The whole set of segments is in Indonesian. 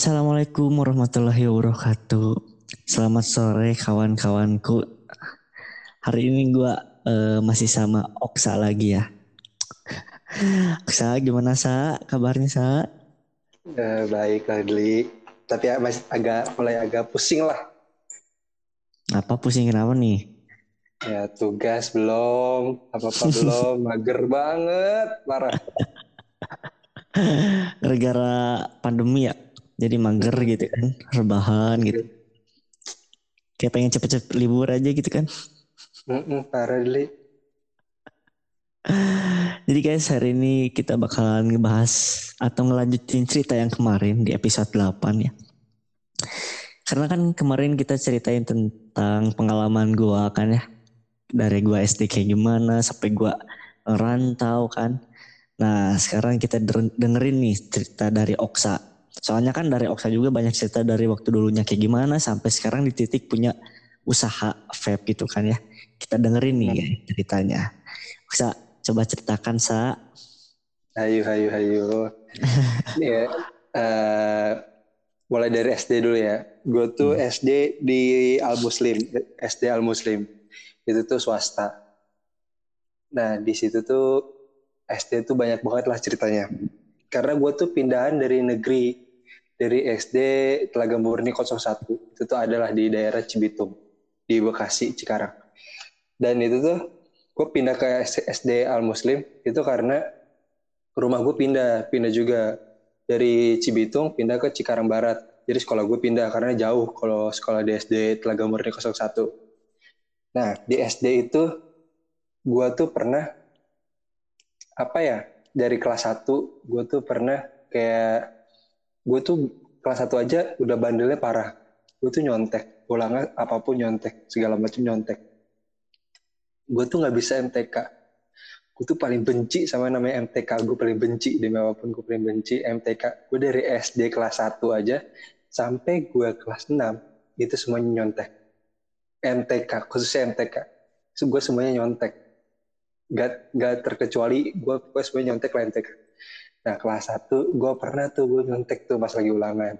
Assalamualaikum warahmatullahi wabarakatuh. Selamat sore kawan-kawanku. Hari ini gue uh, masih sama Oksa lagi ya. Oksa gimana sa? Kabarnya sa? Uh, baik Adli. Tapi ya, masih agak mulai agak pusing lah. Apa pusing kenapa nih? Ya tugas belum, apa-apa belum, mager banget, parah. Gara-gara pandemi ya, jadi mager gitu kan rebahan gitu. Kayak pengen cepet-cepet libur aja gitu kan. Mm-mm, parah jadi guys hari ini kita bakalan ngebahas atau ngelanjutin cerita yang kemarin di episode 8 ya. Karena kan kemarin kita ceritain tentang pengalaman gua kan ya. Dari gua SD kayak gimana sampai gua rantau kan. Nah sekarang kita dengerin nih cerita dari Oksa Soalnya kan dari Oksa juga banyak cerita dari waktu dulunya kayak gimana sampai sekarang di titik punya usaha vape gitu kan ya. Kita dengerin nih ya ceritanya. Oksa coba ceritakan sa. Hayu hayu hayu. Ini ya uh, mulai dari SD dulu ya. Gue tuh hmm. SD di Al Muslim, SD Al Muslim. Itu tuh swasta. Nah di situ tuh SD tuh banyak banget lah ceritanya karena gue tuh pindahan dari negeri dari SD Telaga Murni 01 itu tuh adalah di daerah Cibitung di Bekasi Cikarang. Dan itu tuh gue pindah ke SD Al Muslim itu karena rumah gue pindah pindah juga dari Cibitung pindah ke Cikarang Barat. Jadi sekolah gue pindah karena jauh kalau sekolah di SD Telaga Murni 01 nah di SD itu gue tuh pernah apa ya dari kelas 1 gue tuh pernah kayak gue tuh kelas 1 aja udah bandelnya parah. Gue tuh nyontek ulangan apa pun nyontek segala macam nyontek. Gue tuh nggak bisa MTK gue tuh paling benci sama namanya MTK gue paling benci demi apa pun gue paling benci MTK gue dari SD kelas 1 aja sampai gue kelas 6 itu semuanya nyontek. MTK khususnya MTK gue semuanya nyontek gak, gak terkecuali gue gue nyontek lah NTK nah kelas 1 gue pernah tuh gue nyontek tuh pas lagi ulangan.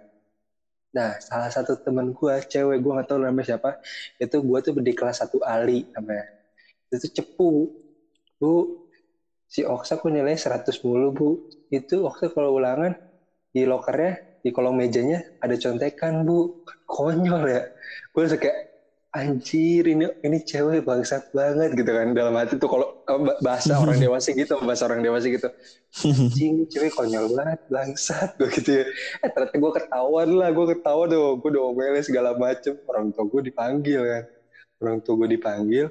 Nah salah satu temen gue cewek gue gak tahu namanya siapa itu gue tuh di kelas 1 Ali namanya. Itu cepu. Bu si Oksa kok nilai 100 mulu bu? Itu Oksa kalau ulangan di lokernya di kolong mejanya ada contekan bu. Konyol ya. Gue kayak anjir ini ini cewek bangsat banget gitu kan. Dalam hati tuh kalau bahasa orang dewasa gitu bahasa orang dewasa gitu. Anjing cewek konyol banget bangsat. Gue gitu ya. Eh ternyata gue ketahuan lah gue ketawa tuh. Gue udah omelin segala macem. Orang tua gue dipanggil kan. Orang tua gue dipanggil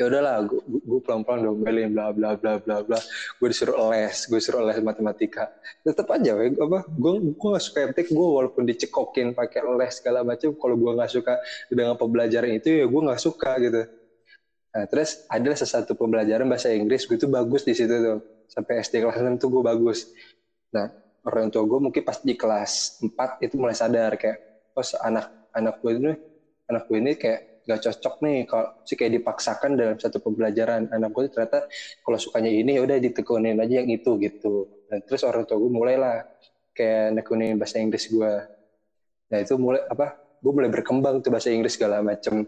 ya udahlah gue, pelan-pelan domelin bla bla bla bla bla. Gue disuruh les gue disuruh les matematika. Tetap aja we, apa gue gue gak suka MTK gue walaupun dicekokin pakai les segala macam kalau gue nggak suka dengan pembelajaran itu ya gue nggak suka gitu. Nah terus ada sesuatu pembelajaran bahasa Inggris gue tuh bagus di situ tuh. Sampai SD kelas 6 tuh gue bagus. Nah orang tua gue mungkin pas di kelas 4 itu mulai sadar kayak oh anak anak gue ini anak gue ini kayak gak cocok nih kalau sih kayak dipaksakan dalam satu pembelajaran. Anak gue ternyata kalau sukanya ini ya udah ditekunin aja yang itu gitu. Dan terus orang tua gue mulailah kayak nekunin bahasa Inggris gue nah itu mulai apa gue mulai berkembang tuh bahasa Inggris segala macem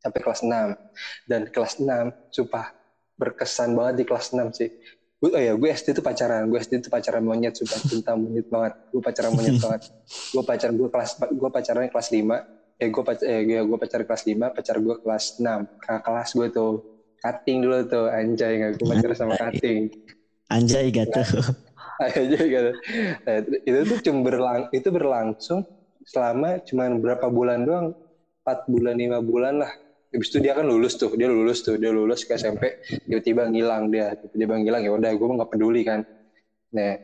sampai kelas 6 dan kelas 6 sumpah berkesan banget di kelas 6 sih. Gue oh ya gue SD itu pacaran gue SD itu pacaran monyet sumpah. Cinta monyet banget. Gue pacaran monyet banget. Gue pacaran gue kelas gue pacaran kelas 5 eh gue pacar eh gue pacar kelas 5 pacar gue kelas 6 kakak kelas gue tuh cutting dulu tuh anjay nggak gue pacar sama cutting. Anjay gitu anjay gitu nah, itu tuh cuma berlang itu berlangsung selama cuma berapa bulan doang. 4 bulan lima bulan lah. Habis itu dia kan lulus tuh, dia lulus tuh, dia lulus ke SMP, tiba-tiba ngilang dia, tiba-tiba ngilang. Ya udah gue nggak peduli kan. Nah,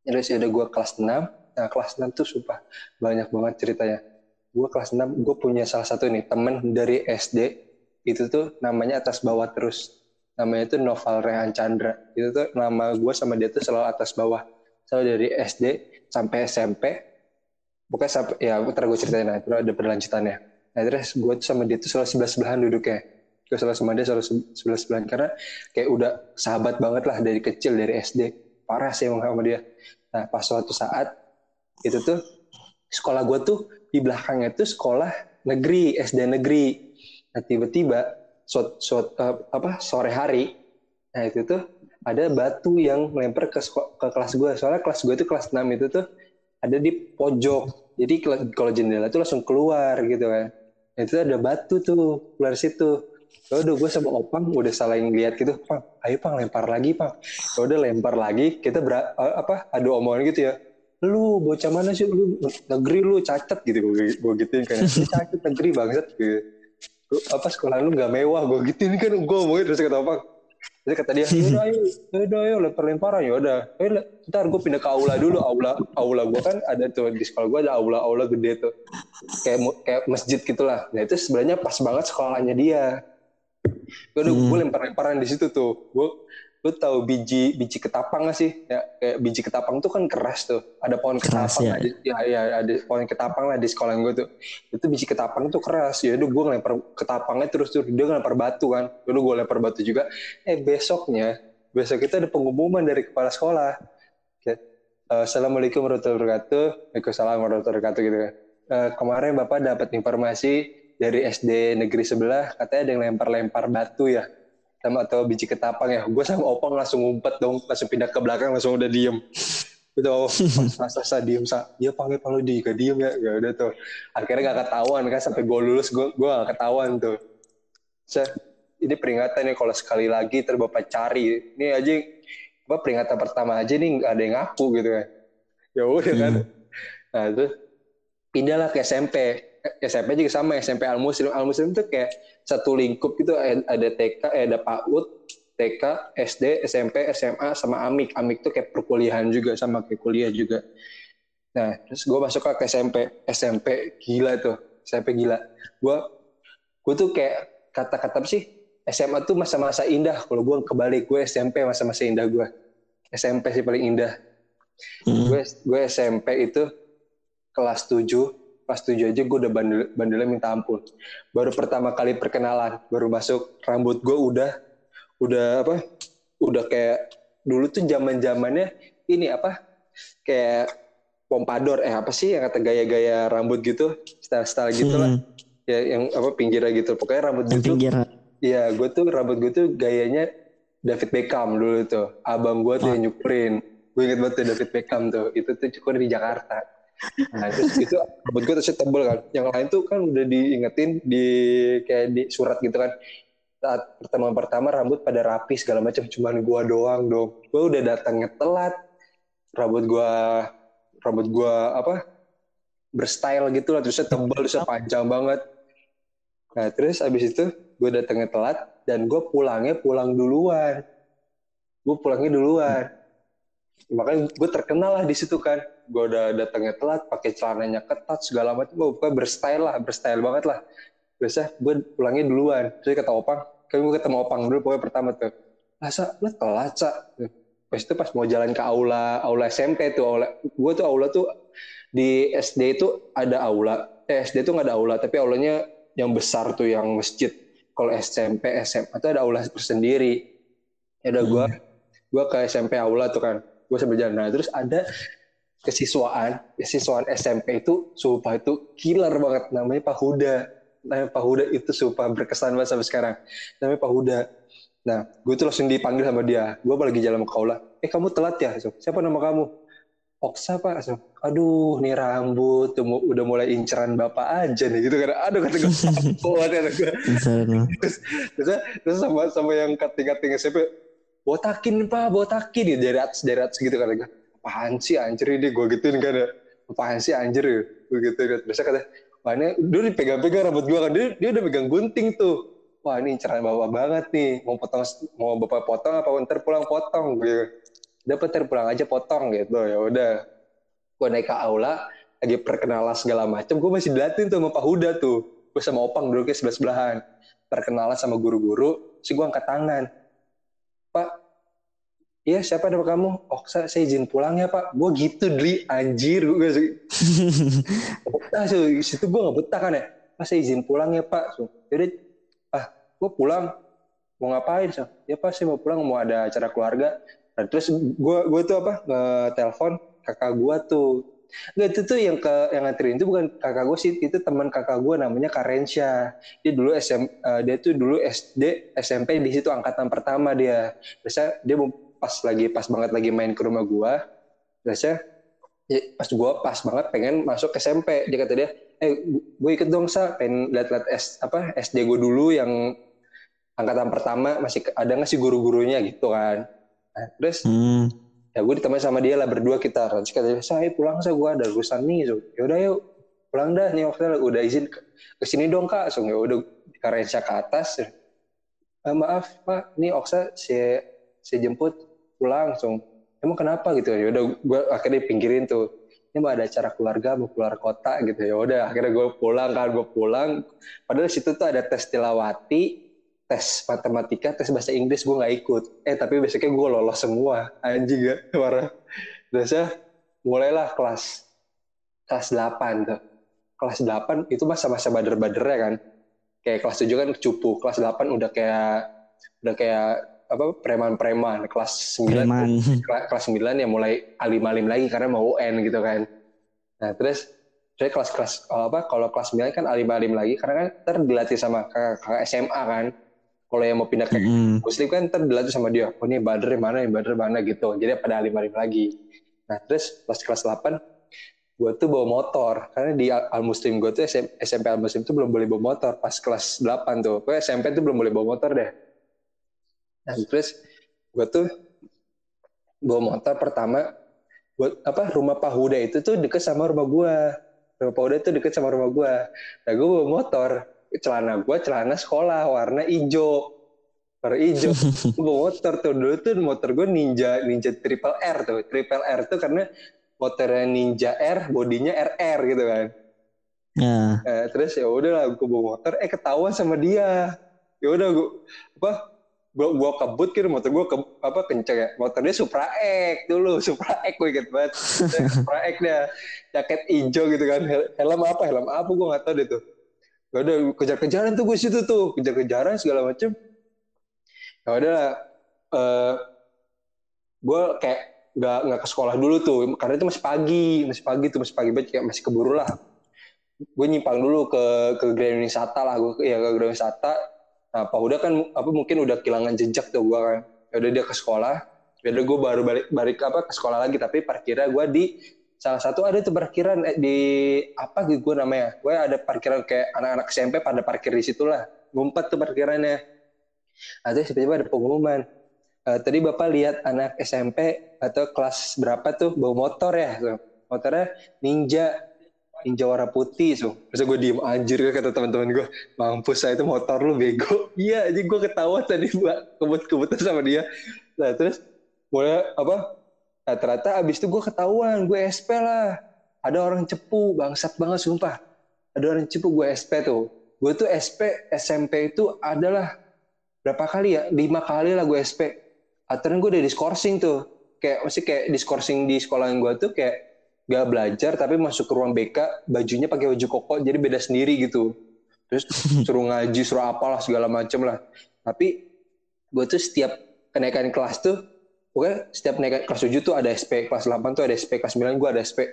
terus udah gue kelas 6, nah kelas 6 tuh sumpah banyak banget ceritanya gue kelas 6 gue punya salah satu nih temen dari SD itu tuh namanya atas bawah terus. Namanya itu Noval Rehan Chandra. Itu tuh nama gue sama dia tuh selalu atas bawah. Selalu dari SD sampai SMP pokoknya sampai ya ntar gue ceritain nah, ada berlanjutannya. Nah terus gue tuh sama dia tuh selalu sebelah sebelahan duduknya. Gue selalu sama dia selalu sebelah sebelahan karena kayak udah sahabat banget lah dari kecil dari SD parah sih emang sama dia. Nah pas suatu saat itu tuh sekolah gue tuh di belakangnya tuh sekolah negeri SD negeri. Nah tiba-tiba uh, apa sore hari nah itu tuh ada batu yang melempar ke ke kelas gue soalnya kelas gue tuh kelas 6 itu tuh ada di pojok. Jadi kalau jendela tuh langsung keluar gitu kan. Nah, itu ada batu tuh keluar situ. Ya udah gue sama opang udah saling lihat gitu pang ayo pang lempar lagi pang. Ya udah lempar lagi kita ber, uh, apa adu omongan gitu ya lu bocah mana sih? Lu negeri lu cacat gitu gue gue gituin kan. Cacat negeri banget gitu. Lu, apa sekolah lu nggak mewah gue gituin kan gue ngomongin terus kata apa terus kata dia udah ayo udah ayo lempar lemparan. Ya udah ayo ntar gue pindah ke aula dulu aula aula gue kan ada tuh di sekolah gue ada aula aula gede tuh. Kayak kayak masjid gitulah. Nah itu sebenarnya pas banget sekolahnya dia. Gue udah hmm. gue lempar lemparan di situ tuh. Gue lu tahu biji biji ketapang gak sih? Ya kayak biji ketapang tuh kan keras tuh. Ada pohon keras, ketapang ya. Ada, ya, ya ada pohon ketapang lah di sekolah gue tuh. Itu biji ketapang tuh keras. Ya udah gue ngelempar ketapangnya terus terus dia ngelempar batu kan. Dulu gue lempar batu juga. Eh besoknya besok kita ada pengumuman dari kepala sekolah. Ya. uh, assalamualaikum warahmatullahi wabarakatuh. Waalaikumsalam warahmatullahi wabarakatuh gitu kan. Uh, kemarin bapak dapat informasi dari SD negeri sebelah katanya ada yang lempar-lempar batu ya sama atau biji ketapang ya. Gue sama opang langsung ngumpet dong langsung pindah ke belakang langsung udah diem. Gitu oh masa sa diem sa. Ya panggil kalau di gak diem ya. Ya udah tuh. Akhirnya gak ketahuan kan sampai gue lulus gue gue gak ketahuan tuh. So, ini peringatan nih kalau sekali lagi terus bapak cari ini aja apa peringatan pertama aja nih gak ada yang ngaku gitu kan. Ya udah kan. Hmm. nah itu pindahlah ke SMP SMP juga sama SMP Al Muslim Al Muslim tuh kayak satu lingkup gitu ada TK eh, ada PAUD TK SD SMP SMA sama AMIK AMIK tuh kayak perkuliahan juga sama kayak kuliah juga nah terus gue masuk ke SMP SMP gila tuh SMP gila gue gue tuh kayak kata-kata sih SMA tuh masa-masa indah kalau gue kebalik gue SMP masa-masa indah gue SMP sih paling indah hmm. gue gue SMP itu kelas 7 pas tujuh aja gue udah bandel bandelnya minta ampun. Baru pertama kali perkenalan baru masuk rambut gue udah udah apa udah kayak dulu tuh zaman zamannya ini apa kayak pompador eh apa sih yang kata gaya-gaya rambut gitu style-style gitu lah hmm. ya yang apa pinggirnya gitu. Pokoknya rambut yang gitu iya gue tuh rambut gue tuh gayanya David Beckham dulu tuh. Abang gue tuh oh. yang nyukurin. Gue inget banget tuh David Beckham tuh. Itu tuh cukur di Jakarta Nah itu, itu rambut gue terus tebel kan. Yang lain tuh kan udah diingetin di kayak di surat gitu kan. Saat pertemuan pertama rambut pada rapi segala macam. Cuman gue doang dong. Gue udah datangnya telat. Rambut gue rambut gue apa berstyle gitu lah. Terusnya tebel, terusnya panjang banget. Nah terus abis itu gue datangnya telat dan gue pulangnya pulang duluan. Gue pulangnya duluan makanya gue terkenal lah di situ kan gue udah datangnya telat pakai celananya ketat segala macam gue pokoknya berstyle lah berstyle banget lah. Biasa gue pulangnya duluan. Terus kata opang kan gue ketemu opang dulu pokoknya pertama tuh. Masa lu telat sa. Pas itu pas mau jalan ke aula aula SMP tuh aula gue tuh aula tuh di SD itu ada aula eh, SD tuh nggak ada aula tapi aulanya yang besar tuh yang masjid. Kalau SMP SMA itu ada aula tersendiri. Ya udah gue hmm. gue ke SMP aula tuh kan gue sambil jalan. Nah terus ada kesiswaan kesiswaan SMP itu sumpah itu killer banget. Namanya Pak Huda. Namanya Pak Huda itu sumpah berkesan banget sampai sekarang. Namanya Pak Huda. Nah gue tuh langsung dipanggil sama dia. Gue lagi jalan ke kaula. Eh kamu telat ya? Siapa nama kamu? Oksa pak. Aduh nih rambut. Tuh udah mulai inceran bapak aja nih. Gitu kan. Aduh kata gue kuat ya. Terus, terus, sama sama yang kating-kating SMP botakin pak botakin. Dari atas dari atas gitu kan apaan sih anjir ini gue gituin kan ya? Apaan sih anjir ya? Gue gitu kan. Biasa kata wah ini dulu dipegang-pegang rambut gue kan. Dia, dia udah pegang gunting tuh. Wah ini inceran bapak banget nih. Mau potong mau bapak potong apa ntar pulang potong. Gitu dapat ntar pulang aja potong gitu. Ya udah. Gue naik ke aula lagi perkenalan segala macam gue masih dilatih tuh sama Pak Huda tuh. Gue sama Opang dulu ke sebelah sebelahan perkenalan sama guru-guru si gue angkat tangan. Pak, iya siapa nama kamu? Oh saya, izin pulang ya Pak. Gue gitu dli anjir. Gue betah so, situ gue gak betah kan ya. Pak saya izin pulang ya Pak. So, jadi ah gue pulang mau ngapain so? Ya Pak saya mau pulang mau ada acara keluarga. Nah, terus gue gue tuh apa nge-telepon kakak gue tuh Enggak itu tuh yang ke yang nganterin itu bukan kakak gue sih, itu teman kakak gue namanya Karensha. Dia dulu SM, uh, dia tuh dulu SD SMP di situ angkatan pertama dia. Biasa dia pas lagi pas banget lagi main ke rumah gue. Biasa ya, pas gue pas banget pengen masuk SMP. Dia kata dia, eh gue ikut dong sa, pengen lihat-lihat S, apa SD gue dulu yang angkatan pertama masih ada nggak sih guru-gurunya? Gitu kan. Nah, terus hmm. ya gue ditemani sama dia lah berdua kita. Terus kata saya pulang saya gue ada urusan nih. So ya udah yuk pulang dah nih waktu udah izin ke, sini dong kak. So ya udah saya ke atas. Eh, maaf pak ini Oksa saya saya jemput pulang so emang kenapa gitu ya udah gue akhirnya pinggirin tuh ini mau ada acara keluarga mau keluar kota gitu ya udah akhirnya gue pulang kan gue pulang padahal situ tuh ada tes tilawati tes matematika, tes bahasa Inggris gue nggak ikut. Eh tapi besoknya gue lolos semua, anjing gak, parah. Terusnya mulailah kelas kelas 8 tuh. Kelas 8 itu masa-masa bader ya kan. Kayak kelas 7 kan cupu, kelas 8 udah kayak udah kayak apa preman-preman. Kelas 9 Preman. kelas 9 ya mulai alim-alim lagi karena mau UN gitu kan. Nah, terus saya kelas-kelas apa kalau kelas 9 kan alim-alim lagi karena kan terdilatih sama kakak, kakak SMA kan kalau yang mau pindah ke mm. muslim kan ntar dilatih sama dia oh ini badr mana yang badr mana gitu jadi pada alim-alim lagi nah terus pas kelas 8 gue tuh bawa motor karena di al muslim gue tuh SMP al muslim tuh belum boleh bawa motor pas kelas 8 tuh gue SMP tuh belum boleh bawa motor deh nah terus gue tuh bawa motor pertama buat apa rumah Pahuda itu tuh deket sama rumah gue rumah Pahuda itu deket sama rumah gue nah gue bawa motor celana gue celana sekolah warna hijau. Warna hijau. Gue motor tuh dulu tuh motor gue ninja ninja triple R tuh. Triple R tuh karena motornya ninja R bodinya RR gitu kan. Ya. Eh, terus ya udah lah gue bawa motor eh ketahuan sama dia. Ya udah gue apa gue gue kebut gitu motor gue ke, apa kenceng ya. Motornya Supra X dulu Supra X gue inget banget. Supra X dia jaket hijau gitu kan. Helm apa helm apa gue nggak tahu deh tuh. Gak ada kejar-kejaran tuh gue situ tuh, kejar-kejaran segala macem. Ya udah, uh, gue kayak nggak nggak ke sekolah dulu tuh, karena itu masih pagi, masih pagi tuh masih pagi banget. Kayak masih keburu lah. Gue nyimpang dulu ke ke Grand Wisata lah, gue ya ke Grand Wisata. Nah, Pak Huda kan apa mungkin udah kehilangan jejak tuh gue kan. Ya udah dia ke sekolah, ya udah gue baru balik balik apa ke sekolah lagi, tapi parkirnya gue di salah satu ada tuh parkiran eh, di apa gitu gue namanya. Gue ada parkiran kayak anak-anak SMP pada parkir di situ lah. Ngumpet tuh parkirannya. Ada tiba-tiba ada pengumuman. Uh, tadi bapak lihat anak SMP atau kelas berapa tuh bawa motor ya? Motornya ninja ninja warna putih so terus gue diem anjir kata teman-teman gue mampus saya itu motor lu bego iya jadi gue ketawa tadi buat kebut-kebutan sama dia nah terus mulai apa Nah, ternyata abis itu gue ketahuan, gue SP lah. Ada orang cepu, bangsat banget sumpah. Ada orang cepu gue SP tuh. Gue tuh SP SMP itu adalah berapa kali ya? Lima kali lah gue SP. Akhirnya gue udah diskorsing tuh. Kayak masih kayak diskorsing di sekolah yang gue tuh kayak gak belajar tapi masuk ke ruang BK bajunya pakai baju koko jadi beda sendiri gitu. Terus suruh ngaji, suruh apalah segala macem lah. Tapi gue tuh setiap kenaikan kelas tuh pokoknya setiap naik kelas 7 tuh ada SP, kelas 8 tuh ada SP, kelas 9 gue ada SP.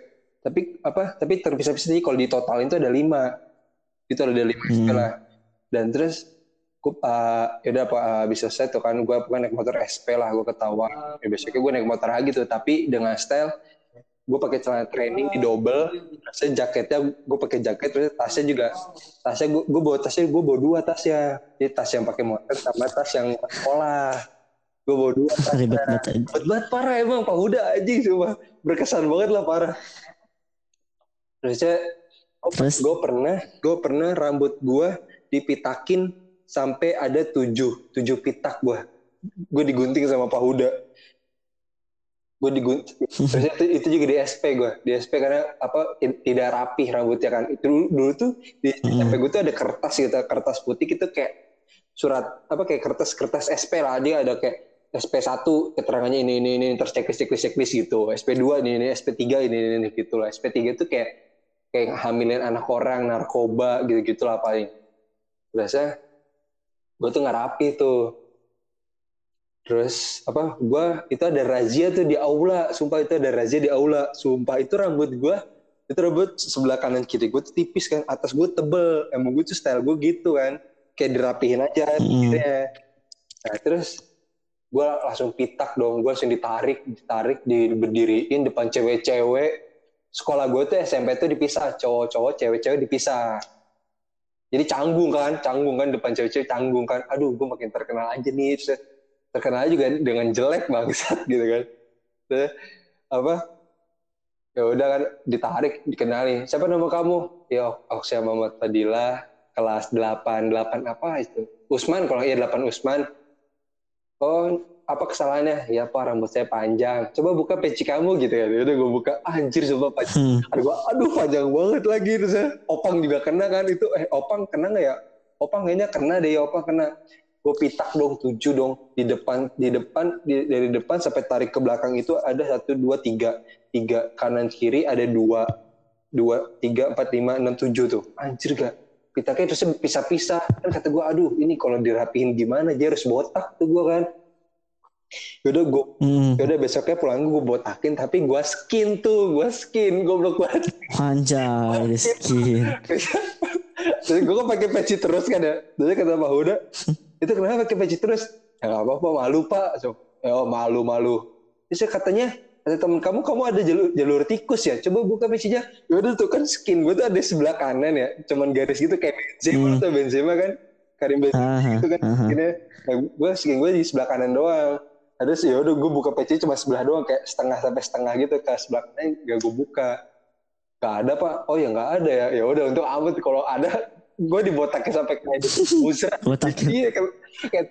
Tapi apa? Tapi terpisah-pisah sih kalau di totalin tuh ada 5. Itu ada 5 hmm. SP lah. Dan terus gue uh, ya udah apa uh, bisa selesai tuh kan gue pokoknya naik motor SP lah gue ketawa ya besoknya gue naik motor lagi tuh tapi dengan style gue pakai celana training di double tasnya jaketnya gue pakai jaket terus tasnya juga tasnya gue, gue bawa tasnya gue bawa dua tas ya. Jadi tas yang pakai motor sama tas yang sekolah. Gue bawa dua ribet banget ribet banget parah emang pak Huda aja cuma berkesan banget lah parah. Terusnya Terus? gue pernah gue pernah rambut gue dipitakin sampai ada tujuh tujuh pitak gue gue digunting sama Pak Huda gue digunting terus itu, itu juga di SP gue di SP karena apa tidak rapih rambutnya kan itu dulu, dulu tuh di hmm. SMP gue tuh ada kertas gitu kertas putih gitu kayak surat apa kayak kertas kertas SP lah dia ada kayak SP1 keterangannya ini ini ini terus checklist checklist checklist gitu. SP2 ini ini SP3 ini ini, ini gitu lah. SP3 itu kayak kayak hamilin anak orang, narkoba gitu-gitu lah paling. Biasa gue tuh nggak rapi tuh. Terus apa? Gue itu ada razia tuh di aula. Sumpah itu ada razia di aula. Sumpah itu rambut gue itu rambut sebelah kanan kiri gue tuh tipis kan atas gue tebel emang gue tuh style gue gitu kan kayak dirapihin aja Mm. nah terus gue langsung pitak dong gue langsung ditarik ditarik di berdiriin depan cewek-cewek sekolah gue tuh SMP tuh dipisah cowok-cowok cewek-cewek dipisah jadi canggung kan canggung kan depan cewek-cewek canggung kan aduh gue makin terkenal aja nih Terus, terkenal juga dengan jelek bangsat gitu kan. Terus, apa ya udah kan ditarik dikenali siapa nama kamu? Ya Oksya Muhammad Fadila kelas 8 8 apa itu? Usman kalau iya 8 Usman. Oh apa kesalahannya? Ya pak rambut saya panjang. Coba buka peci kamu gitu ya udah gue buka. Anjir coba panjang Hmm. aduh gua, aduh panjang banget lagi terus opang juga kena kan itu. Eh opang kena nggak ya? Opang kayaknya kena deh ya opang kena gue pitak dong tujuh dong. Di depan di depan di- dari depan sampai tarik ke belakang itu ada satu dua tiga. Tiga kanan kiri ada dua. Dua tiga empat lima enam tujuh tuh. Anjir gak pitaknya terus pisah-pisah. Kan kata gue aduh ini kalau dirapihin gimana? Dia harus botak tuh gue kan. Yaudah gue Hmm. yaudah besoknya pulang gue botakin tapi gue skin tuh gue skin goblok banget. Anjay, di skin. Terus gue kan pakai peci terus kan ya. Terus kata Pak Huda, itu kenapa pakai peci terus? Ya nggak apa-apa, malu Pak. So, ya malu malu. Terus katanya, kata temen kamu, kamu ada jalur, jalur tikus ya? Coba buka pecinya. Ya udah tuh kan skin gue tuh ada sebelah kanan ya, cuman garis gitu kayak Benzema Hmm. atau Benzema kan, Karim Benzema Aha, itu kan skinnya. Nah, gue skin gue di sebelah kanan doang. Terus ya udah gue buka peci cuma sebelah doang kayak setengah sampai setengah gitu ke sebelah kanan gak gue buka. Gak ada pak. Oh ya nggak ada ya. Ya udah untuk amat kalau ada gue dibotakin sampai kayak di kubusir. Botakin. iya kayak kayak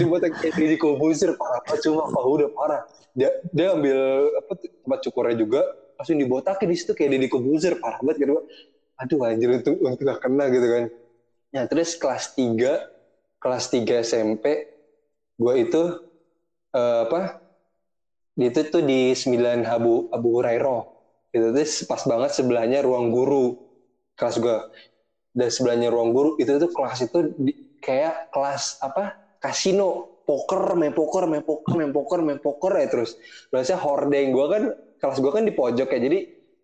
dibotak kayak di kubusir parah banget cuma pak udah parah. Dia dia ambil apa tempat cukurnya juga langsung dibotakin di situ kayak di kubusir parah banget gitu. Aduh anjir untuk untuk gak kena gitu kan. Ya terus kelas 3 kelas 3 SMP gue itu eh, apa itu tuh di 9 Abu Abu Hurairah itu tuh pas banget sebelahnya ruang guru kelas gue dan sebelahnya ruang guru itu tuh kelas itu di- kayak kelas apa kasino. Poker main poker main poker main poker main poker ya terus. Biasanya hordeng gue kan kelas gue kan di pojok ya jadi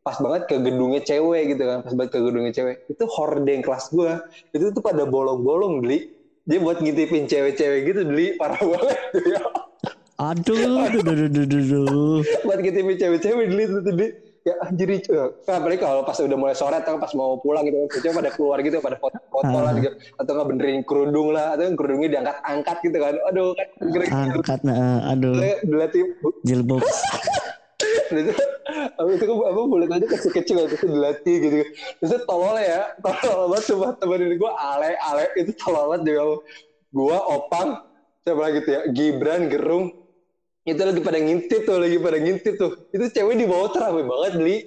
pas banget ke gedungnya cewek gitu kan pas banget ke gedungnya cewek. Itu hordeng kelas gue itu tuh pada bolong-bolong beli dia buat ngintipin cewek-cewek gitu beli parah banget ya Aduh, duh, duh, duh, duh, duh, duh. buat ngintipin cewek-cewek beli tuh beli ya itu nah, apalagi kalau pas udah mulai sore atau pas mau pulang gitu cewek pada keluar gitu pada foto-foto lah gitu atau nggak benerin kerudung lah atau yang kerudungnya diangkat-angkat gitu kan. Aduh kan kira-kira Angkat, nah, aduh, dilatih jilbab. itu apa itu apa mulut aja kecil-kecil itu tuh dilatih gitu. Terus itu tolol ya tolol banget cuma temenin gue ale ale itu tolol banget juga gue opang siapa lagi tuh ya? Gibran Gerung itu lagi pada ngintip tuh lagi pada ngintip tuh. Itu cewek di bawah rame banget beli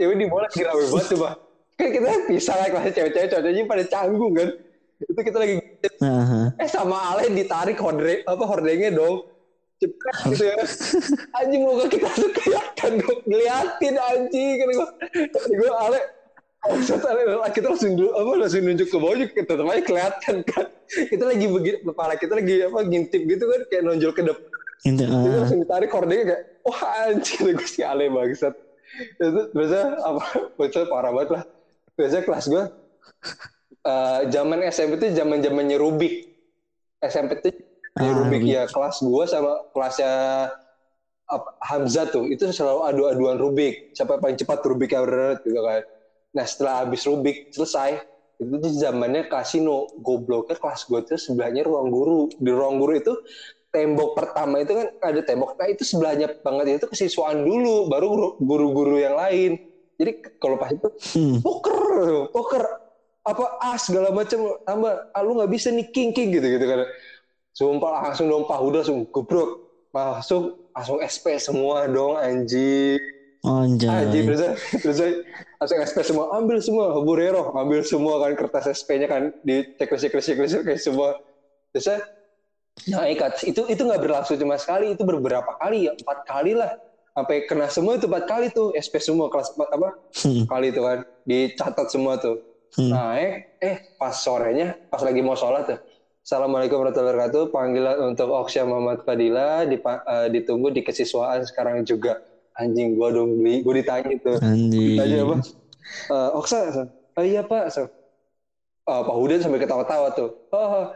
cewek di bawah lagi rame banget coba kan kita pisah lah kelas cewek-cewek cowok-ceweknya pada canggung kan. Itu kita lagi ngintip. Nah, eh sama Ale ditarik horde apa hordengnya dong. Cepet gitu ya. Anjing muka kita tuh kelihatan dong ngeliatin anjing. Kan gue gue Ale Maksud kita langsung dulu apa langsung nunjuk ke bawah juga tetap aja kelihatan kan. Kita lagi begini kepala kita lagi apa ngintip gitu kan. Kayak nonjol ke depan itu, itu ah, langsung ditarik hordengnya kayak wah anjing gue si Ale bangsat. Itu biasa apa biasa parah banget lah. Biasa kelas gue eh, zaman SMP itu zaman zamannya Rubik. SMP itu Ah, Rubik. Ya kelas gue sama kelasnya apa, Hamzah tuh itu selalu adu-aduan Rubik. Siapa yang paling cepat Rubik bener gitu kan. Nah setelah habis Rubik selesai itu zamannya kasino. Gobloknya kelas gue tuh sebelahnya ruang guru. Di ruang guru itu tembok pertama itu kan ada tembok. Nah itu sebelahnya banget itu kesiswaan dulu baru guru- guru-guru yang lain. Jadi kalau pas itu hmm, poker poker apa as segala macam tambah ah, lu nggak bisa nih king king gitu gitu kan. Sumpah langsung dong pak udah langsung gebrok masuk langsung SP semua dong anjing. Anjing anjay. terus terus langsung SP semua ambil semua burero. Ambil semua kan kertas SP-nya kan di checklist checklist checklist checklist semua. Terus nah ikat itu itu nggak berlangsung cuma sekali itu beberapa kali ya empat kali lah. Sampai kena semua itu empat kali tuh SP semua kelas empat apa Hmm, kali itu kan dicatat semua tuh. Hmm. nah eh eh pas sorenya pas lagi mau sholat tuh Assalamualaikum warahmatullahi wabarakatuh panggilan untuk Oksya Muhammad Fadila dipa- eh, ditunggu di kesiswaan sekarang juga. Anjing gue dong beli gue ditanya tuh. Anjing. ditanya apa? Eh, Oksa oh iya pak. So, Ah, Pak Hudan sampai ketawa-tawa tuh. Oh,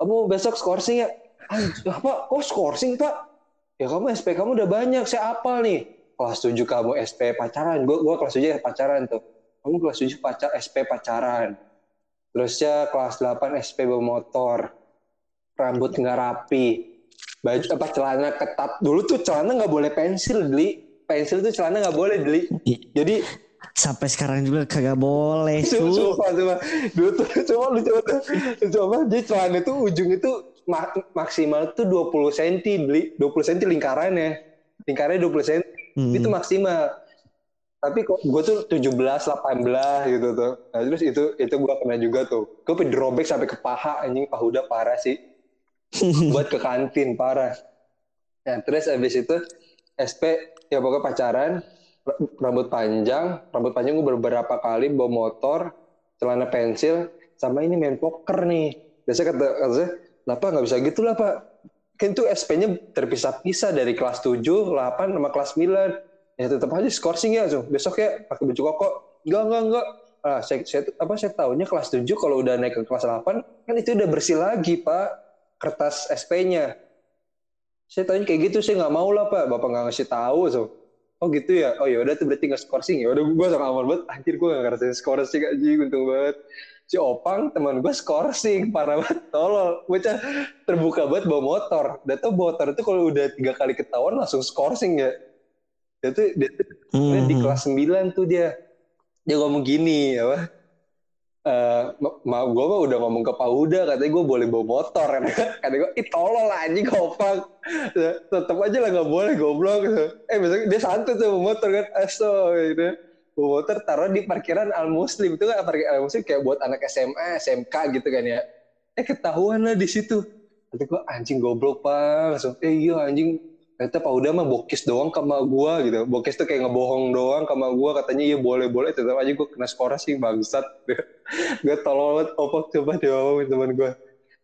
kamu besok skorsing ya? Anjing apa kok skorsing pak? Ya kamu SP kamu udah banyak saya apal nih. Kelas 7 kamu SP pacaran. Gue gua kelas 7 pacaran tuh. Kamu kelas 7 pacar SP pacaran. Terusnya kelas 8 SP bawa motor. Rambut nggak rapi. Baju apa celana ketat. Dulu tuh celana nggak boleh pensil beli pensil tuh celana nggak boleh beli jadi Sampai sekarang juga kagak boleh, Su. coba, coba. Dulu tuh, coba lu coba tuh. Coba, jadi celana tuh ujung itu ma- maksimal tuh 20 cm beli. 20 cm lingkarannya. Lingkarannya 20 cm. Hmm. Itu maksimal. Tapi kok gue tuh 17, 18 gitu tuh. Nah terus itu itu gue kena juga tuh. Gue sampai dirobek sampai ke paha anjing. Paha udah parah sih. Buat ke kantin parah. Nah terus abis itu SP ya pokoknya pacaran rambut panjang rambut panjang gue beberapa kali bawa motor celana pensil sama ini main poker nih. Biasa kata kata saya kenapa nggak bisa gitu lah pak? Kan itu SP-nya terpisah-pisah dari kelas 7, 8 sama kelas 9 ya tetap aja skorsing ya so. besok ya pakai baju koko. Enggak enggak enggak ah, saya, saya, apa saya tahunya kelas 7 kalau udah naik ke kelas 8 kan itu udah bersih lagi pak. Kertas SP-nya saya tanya kayak gitu saya nggak mau lah pak. Bapak nggak ngasih tahu so oh gitu ya? Oh ya udah tuh berarti nggak skorsing ya? Udah gue sama aman banget. Anjir gue nggak ngerasain skorsing anjing untung banget. Si opang teman gue skorsing parah banget. Tolol. Bocah terbuka banget bawa motor. Tau bawa motor itu kalau udah tiga kali ketahuan langsung skorsing ya. Dia tuh dia tuh Hmm. di kelas 9 tuh dia. Dia ngomong gini apa Eh, ma- ma gue udah ngomong ke Pak Huda katanya gue boleh bawa motor. Kata gue ih tolol anjing kopang tetep aja lah nggak boleh goblok. Eh besok dia santai tuh bawa motor kan. Aso gitu. Bawa motor taruh di parkiran Al Muslim itu kan parkiran Al Muslim kayak buat anak SMA SMK gitu kan ya. Eh ketahuan lah di situ. Kata gue anjing goblok pak. Langsung eh iya anjing ternyata Pak Huda mah bokis doang sama gua gitu. Bokis tuh kayak ngebohong doang sama gua. Katanya iya boleh boleh tetap aja gua kena skor sih bangsat. Gue tolol banget. Opok coba diomongin teman gua.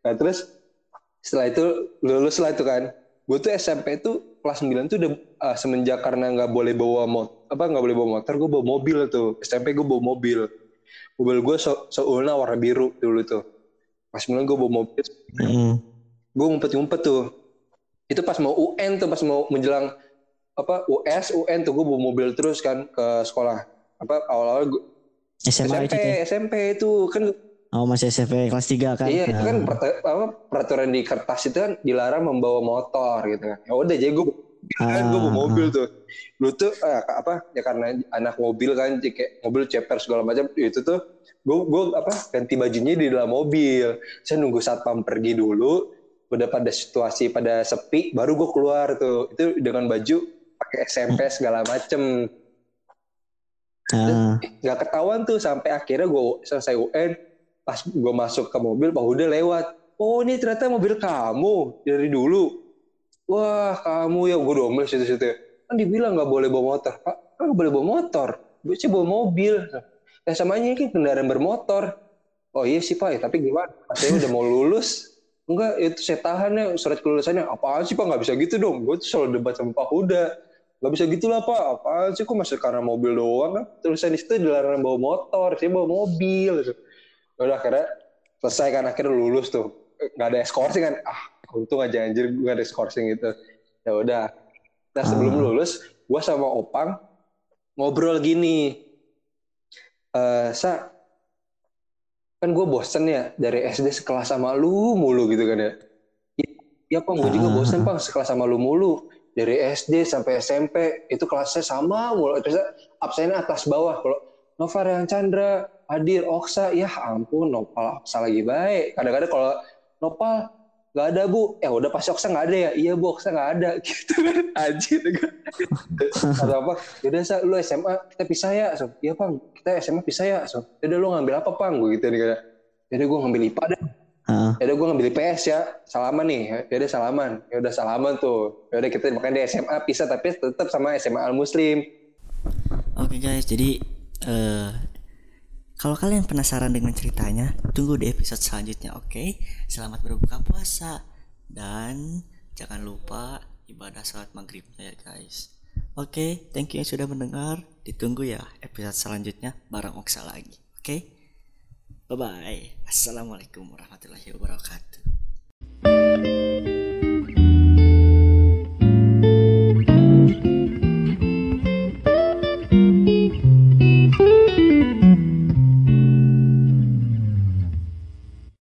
Nah terus setelah itu lulus lah itu kan. Gue tuh SMP tuh kelas 9 tuh udah ah, semenjak karena nggak boleh bawa mot apa nggak boleh bawa motor gue bawa mobil tuh. SMP gue bawa mobil. Mobil gue so seulna warna biru dulu tuh. Pas 9 gue bawa mobil. Hmm. gue ngumpet-ngumpet tuh itu pas mau UN tuh pas mau menjelang apa US UN tuh gue bawa mobil terus kan ke sekolah apa awal-awal gua- SMA SMP itu ya? SMP itu kan Oh masih SMP kelas 3 kan? iya itu kan Nah. perta- apa, peraturan di kertas itu kan dilarang membawa motor gitu kan ya udah jadi gue kan gue bawa Ah, mobil tuh dulu tuh eh, apa ya karena anak mobil kan kayak mobil ceper segala macam itu tuh gue gue apa ganti bajunya di dalam mobil saya nunggu satpam pergi dulu udah pada situasi pada sepi baru gue keluar tuh. Itu dengan baju pakai SMP segala macem. Ah. nggak ketahuan tuh sampai akhirnya gue selesai UN pas gue masuk ke mobil Pak Huda lewat. Oh ini ternyata mobil kamu dari dulu. Wah kamu ya gue domel situ situ. Kan dibilang nggak boleh bawa motor. Pak kan nggak boleh bawa motor. Gue sih bawa mobil. Ya sama aja ini kan kendaraan bermotor. Oh iya sih pak ya, tapi gimana? Saya udah mau lulus enggak itu saya tahan ya surat kelulusannya. Apaan sih pak? Nggak bisa gitu dong. Gue tuh selalu debat sama Pak Huda. Nggak bisa gitu lah pak. Apaan sih? Kok masih karena mobil doang kan? Tulisan di situ dilarang bawa motor. Saya bawa mobil. Gitu. udah akhirnya selesai kan. Akhirnya lulus tuh. Nggak ada skorsing kan? Ah untung aja anjir gue ada skorsing gitu. Ya udah. Nah sebelum Ah. lulus gue sama opang ngobrol gini. Eh sa kan gue bosen ya dari SD sekelas sama lu mulu gitu kan ya. Iya pang, gue juga Ah. bosen pang sekelas sama lu mulu. Dari SD sampai SMP itu kelasnya sama mulu. Terus absennya atas bawah. Kalau Nova Rian Chandra hadir Oksa ya ampun Nopal Oksa lagi baik. Kadang-kadang kalau Nopal nggak ada bu. Ya udah pasti Oksa nggak ada ya? Iya bu Oksa nggak ada. Gitu kan. Anjir atau apa? Yaudah sa lu SMA kita pisah ya so iya pang. Kita SMA pisah ya so yaudah lu ngambil apa pang? Gue gitu nih kayak yaudah gue ngambil IPA deh. Ah. ya udah gue ngambil IPS ya. Salaman nih. Ya udah salaman. Ya udah salaman tuh. Ya udah kita makanya di SMA pisah tapi tetap sama SMA Al Muslim. Oke guys, jadi eh kalau kalian penasaran dengan ceritanya, tunggu di episode selanjutnya, oke? Okay? Selamat berbuka puasa dan jangan lupa ibadah sholat maghribnya ya guys. Oke, okay, thank you yang sudah mendengar. Ditunggu ya episode selanjutnya bareng Oksa lagi, oke? Okay? Bye bye. Assalamualaikum warahmatullahi wabarakatuh.